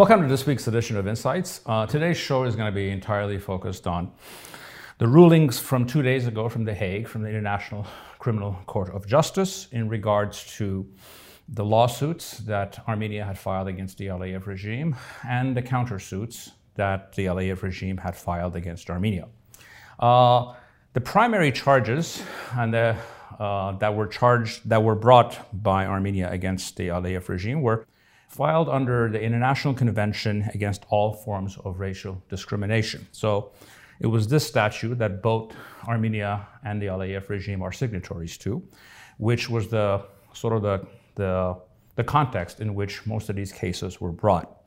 Welcome to this week's edition of Insights. Uh, today's show is going to be entirely focused on the rulings from two days ago from The Hague, from the International Criminal Court of Justice, in regards to the lawsuits that Armenia had filed against the Aliyev regime and the countersuits that the Aliyev regime had filed against Armenia. Uh, the primary charges and the, uh, that were charged that were brought by Armenia against the Aliyev regime were filed under the International Convention Against All Forms of Racial Discrimination. So it was this statute that both Armenia and the Aliyev regime are signatories to, which was the sort of the, the, the context in which most of these cases were brought.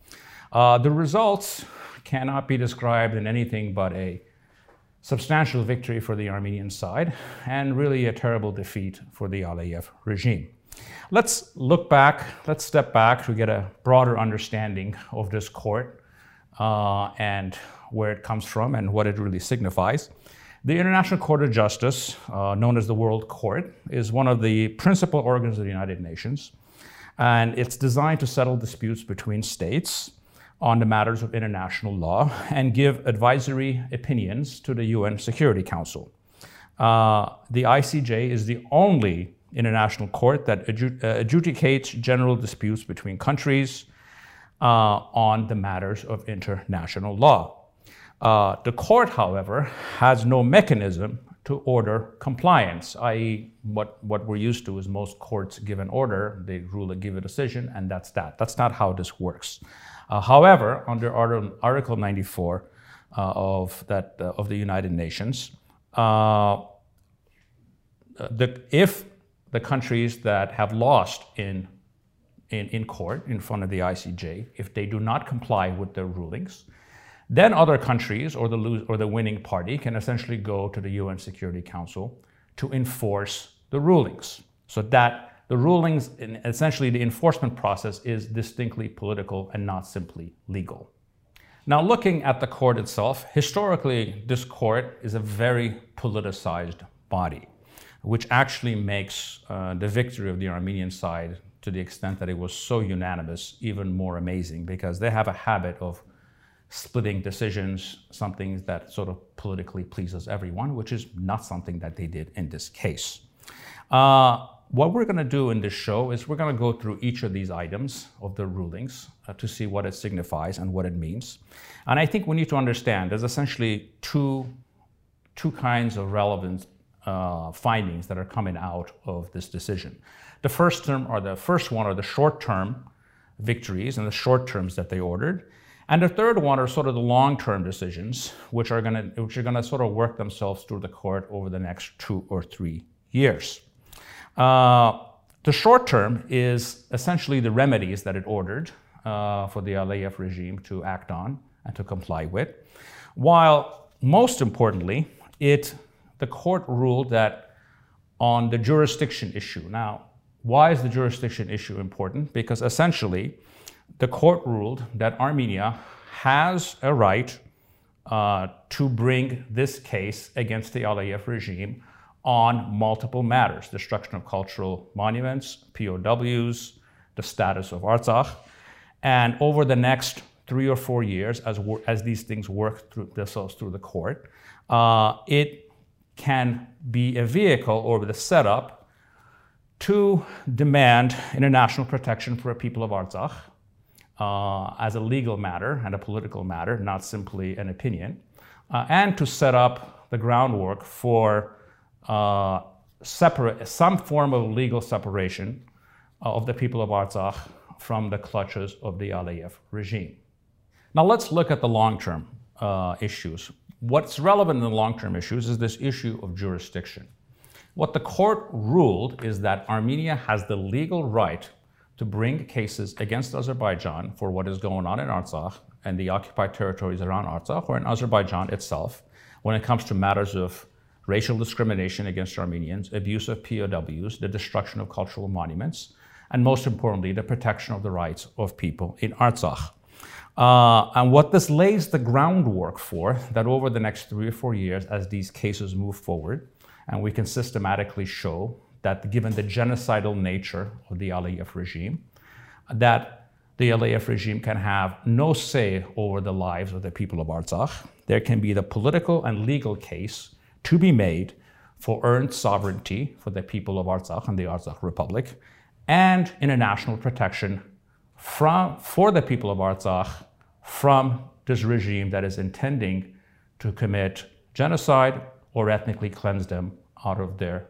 Uh, the results cannot be described in anything but a substantial victory for the Armenian side and really a terrible defeat for the Aliyev regime. Let's look back, let's step back to get a broader understanding of this court uh, and where it comes from and what it really signifies. The International Court of Justice, uh, known as the World Court, is one of the principal organs of the United Nations, and it's designed to settle disputes between states on the matters of international law and give advisory opinions to the UN Security Council. Uh, the ICJ is the only international court that uh, adjudicates general disputes between countries uh, on the matters of international law. Uh, the court, however, has no mechanism to order compliance, i.e., what, what we're used to is most courts give an order, they rule and give a decision, and that's that. That's not how this works. Uh, however, under Article 94 uh, of, that, uh, of the United Nations, the, if the countries that have lost in, in, in court in front of the ICJ, if they do not comply with their rulings, then other countries or the, lose, or the winning party can essentially go to the UN Security Council to enforce the rulings. So that the rulings, essentially the enforcement process is distinctly political and not simply legal. Now, looking at the court itself, historically, this court is a very politicized body which actually makes uh, the victory of the Armenian side, to the extent that it was so unanimous, even more amazing because they have a habit of splitting decisions, something that sort of politically pleases everyone, which is not something that they did in this case. Uh, what we're going to do in this show is we're going to go through each of these items of the rulings uh, to see what it signifies and what it means. And I think we need to understand there's essentially two, two kinds of relevant uh, findings that are coming out of this decision. The first term or the first one are the short-term victories and the short terms that they ordered. And the third one are sort of the long-term decisions, which are going to which are going to sort of work themselves through the court over the next two or three years. Uh, the short term is essentially the remedies that it ordered uh, for the Aliyev regime to act on and to comply with, while most importantly, it the court ruled that on the jurisdiction issue. Now, why is the jurisdiction issue important? Because essentially, the court ruled that Armenia has a right uh, to bring this case against the Aliyev regime on multiple matters destruction of cultural monuments, POWs, the status of Artsakh. And over the next three or four years, as, as these things work through themselves through the court, uh, it can be a vehicle or the setup to demand international protection for a people of Artsakh uh, as a legal matter and a political matter, not simply an opinion, uh, and to set up the groundwork for uh, separate, some form of legal separation of the people of Artsakh from the clutches of the Aliyev regime. Now let's look at the long-term uh, issues. What's relevant in the long-term issues is this issue of jurisdiction. What the court ruled is that Armenia has the legal right to bring cases against Azerbaijan for what is going on in Artsakh and the occupied territories around Artsakh or in Azerbaijan itself when it comes to matters of racial discrimination against Armenians, abuse of POWs, the destruction of cultural monuments, and most importantly, the protection of the rights of people in Artsakh. Uh, and what this lays the groundwork for, that over the next three or four years, as these cases move forward, and we can systematically show that given the genocidal nature of the Aliyev regime, that the Aliyev regime can have no say over the lives of the people of Artsakh. There can be the political and legal case to be made for earned sovereignty for the people of Artsakh and the Artsakh Republic, and international protection from, for the people of Artsakh from this regime that is intending to commit genocide or ethnically cleanse them out of their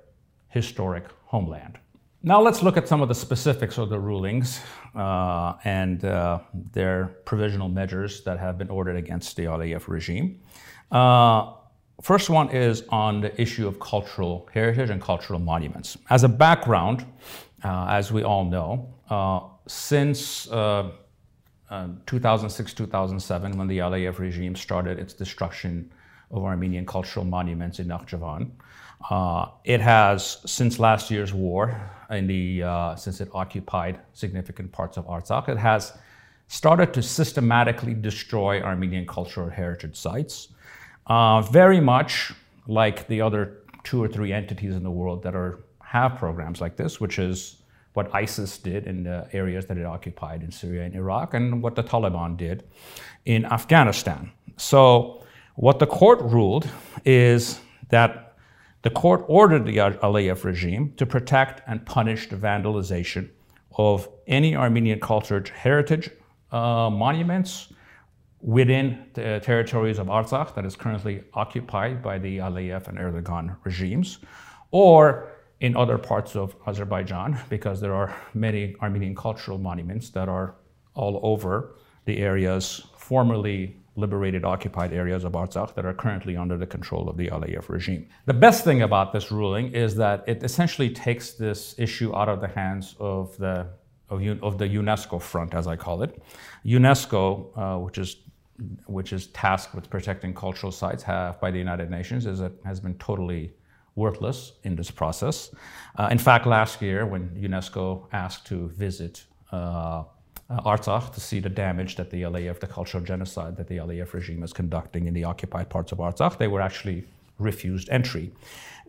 historic homeland. Now let's look at some of the specifics of the rulings uh, and uh, their provisional measures that have been ordered against the Aliyev regime. Uh, first one is on the issue of cultural heritage and cultural monuments. As a background, uh, as we all know, uh, since 2006-2007, uh, when the Aliyev regime started its destruction of Armenian cultural monuments in Nakhchivan, uh, it has, since last year's war, in the, uh, since it occupied significant parts of Artsakh, it has started to systematically destroy Armenian cultural heritage sites, uh, very much like the other two or three entities in the world that are have programs like this, which is what ISIS did in the areas that it occupied in Syria and Iraq, and what the Taliban did in Afghanistan. So, what the court ruled is that the court ordered the Aliyev regime to protect and punish the vandalization of any Armenian cultural heritage uh, monuments within the territories of Artsakh that is currently occupied by the Aliyev and Erdogan regimes, or in other parts of Azerbaijan, because there are many Armenian cultural monuments that are all over the areas formerly liberated occupied areas of Artsakh that are currently under the control of the Aliyev regime. The best thing about this ruling is that it essentially takes this issue out of the hands of the of, of the UNESCO front, as I call it. UNESCO, uh, which is which is tasked with protecting cultural sites have, by the United Nations, is a, has been totally worthless in this process. Uh, in fact, last year, when UNESCO asked to visit uh, Artsakh to see the damage that the Aliyev, the cultural genocide that the Aliyev regime is conducting in the occupied parts of Artsakh. They were actually refused entry.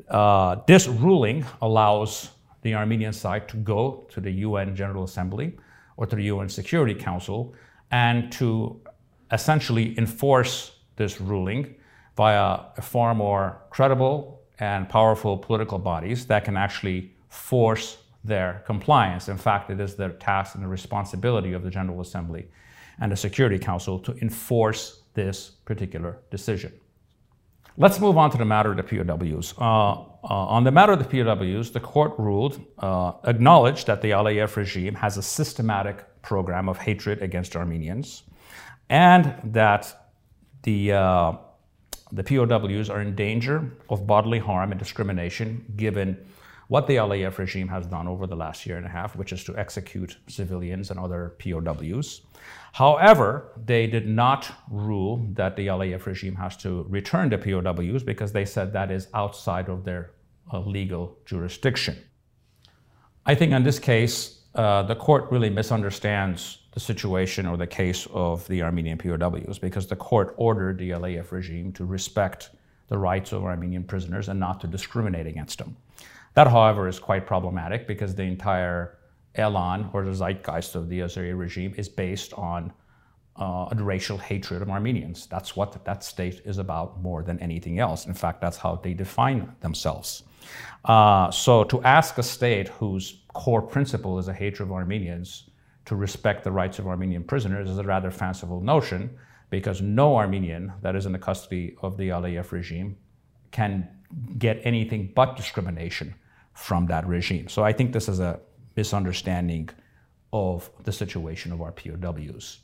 Uh, this ruling allows the Armenian side to go to the UN General Assembly or to the UN Security Council and to essentially enforce this ruling via a far more credible and powerful political bodies that can actually force their compliance. In fact, it is the task and the responsibility of the General Assembly and the Security Council to enforce this particular decision. Let's move on to the matter of the POWs. Uh, uh, on the matter of the POWs, the court ruled, uh, acknowledged that the Aliyev regime has a systematic program of hatred against Armenians, and that the uh, the POWs are in danger of bodily harm and discrimination given what the Aliyev regime has done over the last year and a half, which is to execute civilians and other POWs. However, they did not rule that the Aliyev regime has to return the POWs because they said that is outside of their uh, legal jurisdiction. I think in this case, uh, the court really misunderstands the situation or the case of the Armenian POWs because the court ordered the Aliyev regime to respect the rights of Armenian prisoners and not to discriminate against them. That, however, is quite problematic because the entire elan or the zeitgeist of the Azeri regime is based on uh, a racial hatred of Armenians. That's what that state is about more than anything else. In fact, that's how they define themselves. Uh, so to ask a state whose core principle is a hatred of Armenians to respect the rights of Armenian prisoners is a rather fanciful notion because no Armenian that is in the custody of the Aliyev regime can get anything but discrimination from that regime. So I think this is a misunderstanding of the situation of our POWs.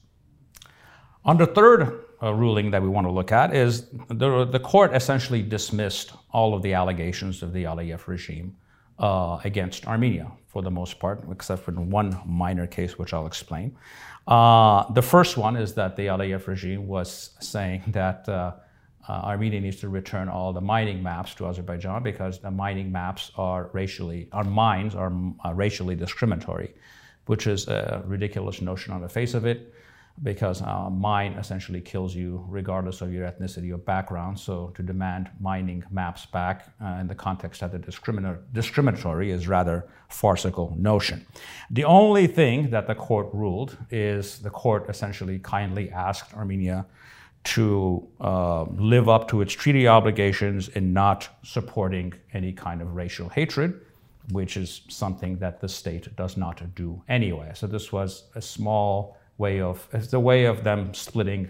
On the third uh, ruling that we want to look at is the, the court essentially dismissed all of the allegations of the Aliyev regime uh, against Armenia for the most part, except for one minor case, which I'll explain. Uh, the first one is that the Aliyev regime was saying that uh, uh, Armenia needs to return all the mining maps to Azerbaijan because the mining maps are racially, our mines are uh, racially discriminatory, which is a ridiculous notion on the face of it. Because uh, mine essentially kills you regardless of your ethnicity or background. So to demand mining maps back uh, in the context of the discriminatory is rather farcical notion. The only thing that the court ruled is the court essentially kindly asked Armenia to uh, live up to its treaty obligations in not supporting any kind of racial hatred, which is something that the state does not do anyway. So this was a small way of it's a way of them splitting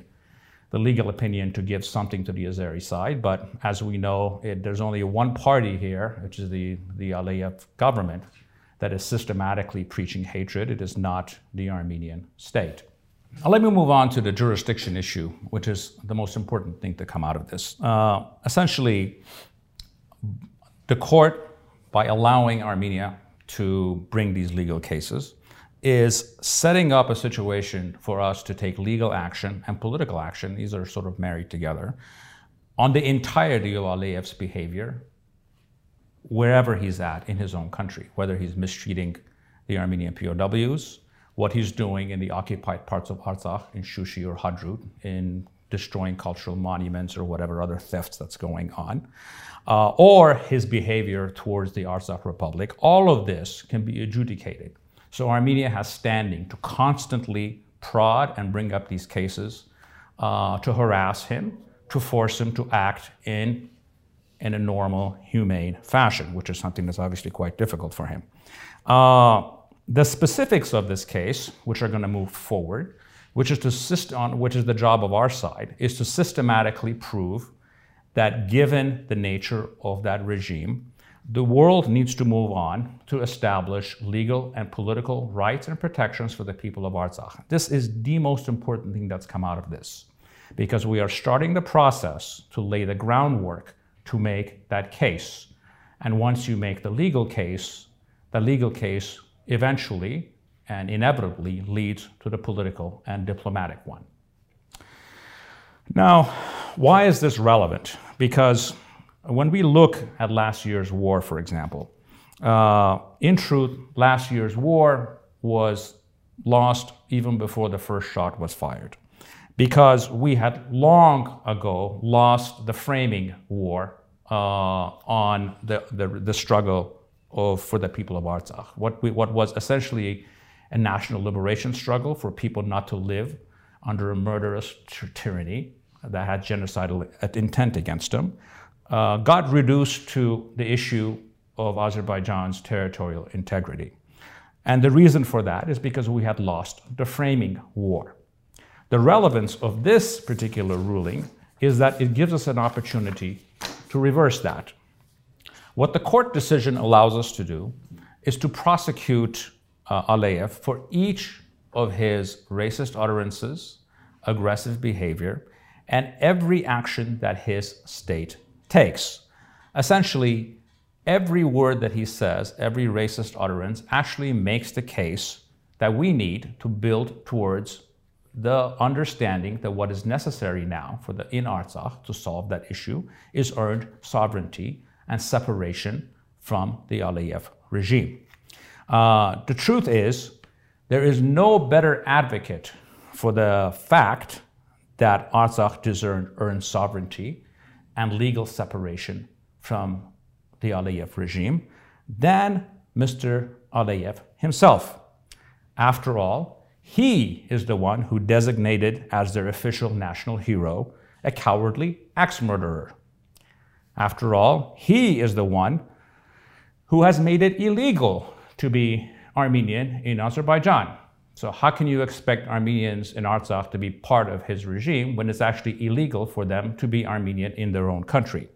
the legal opinion to give something to the Azeri side. But as we know, it, there's only one party here, which is the, the Aliyev government, that is systematically preaching hatred. It is not the Armenian state. Now, let me move on to the jurisdiction issue, which is the most important thing to come out of this. Uh, essentially, the court, by allowing Armenia to bring these legal cases, is setting up a situation for us to take legal action and political action. These are sort of married together on the entirety of Aliyev's behavior, wherever he's at in his own country, whether he's mistreating the Armenian POWs, what he's doing in the occupied parts of Artsakh, in Shushi or Hadrut, in destroying cultural monuments or whatever other thefts that's going on, uh, or his behavior towards the Artsakh Republic. All of this can be adjudicated so Armenia has standing to constantly prod and bring up these cases, uh, to harass him, to force him to act in, in a normal, humane fashion, which is something that's obviously quite difficult for him. Uh, the specifics of this case, which are going to move forward, which is to on, which is the job of our side, is to systematically prove that given the nature of that regime, the world needs to move on to establish legal and political rights and protections for the people of Artsakh. This is the most important thing that's come out of this because we are starting the process to lay the groundwork to make that case. And once you make the legal case, the legal case eventually and inevitably leads to the political and diplomatic one. Now, why is this relevant? Because when we look at last year's war, for example, uh, in truth, last year's war was lost even before the first shot was fired because we had long ago lost the framing war uh, on the, the, the, struggle of, for the people of Artsakh. What, we, what was essentially a national liberation struggle for people not to live under a murderous tyranny that had genocidal intent against them uh, got reduced to the issue of Azerbaijan's territorial integrity. And the reason for that is because we had lost the framing war. The relevance of this particular ruling is that it gives us an opportunity to reverse that. What the court decision allows us to do is to prosecute uh, Aliyev for each of his racist utterances, aggressive behavior, and every action that his state takes. Essentially, every word that he says, every racist utterance, actually makes the case that we need to build towards the understanding that what is necessary now for the in Artsakh to solve that issue is earned sovereignty and separation from the Aliyev regime. Uh, the truth is, there is no better advocate for the fact that Artsakh deserves earned sovereignty and legal separation from the Aliyev regime than Mr. Aliyev himself. After all, he is the one who designated as their official national hero a cowardly axe murderer. After all, he is the one who has made it illegal to be Armenian in Azerbaijan. So how can you expect Armenians in Artsakh to be part of his regime when it's actually illegal for them to be Armenian in their own country?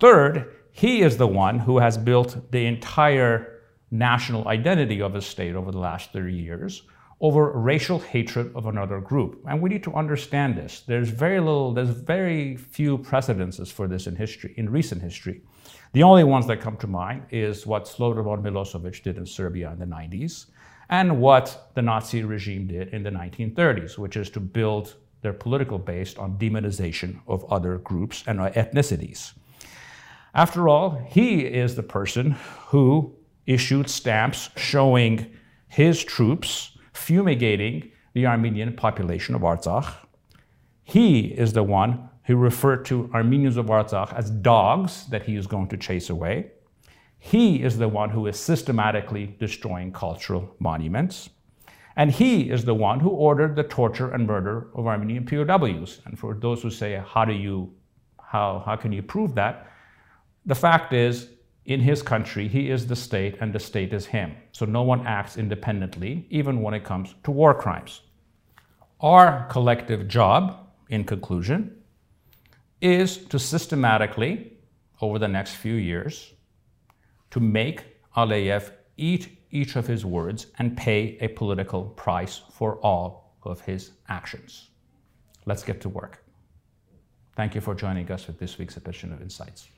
Third, he is the one who has built the entire national identity of his state over the last 30 years over racial hatred of another group. And we need to understand this. There's very little, there's very few precedences for this in history, in recent history. The only ones that come to mind is what Slobodan Milosevic did in Serbia in the 90s, and what the Nazi regime did in the 1930s, which is to build their political base on demonization of other groups and ethnicities. After all, he is the person who issued stamps showing his troops fumigating the Armenian population of Artsakh. He is the one who referred to Armenians of Artsakh as dogs that he is going to chase away. He is the one who is systematically destroying cultural monuments. And he is the one who ordered the torture and murder of Armenian POWs. And for those who say, how do you, how, how can you prove that? The fact is, in his country, he is the state and the state is him. So no one acts independently, even when it comes to war crimes. Our collective job, in conclusion, is to systematically, over the next few years, to make Aliyev eat each of his words and pay a political price for all of his actions. Let's get to work. Thank you for joining us with this week's edition of Insights.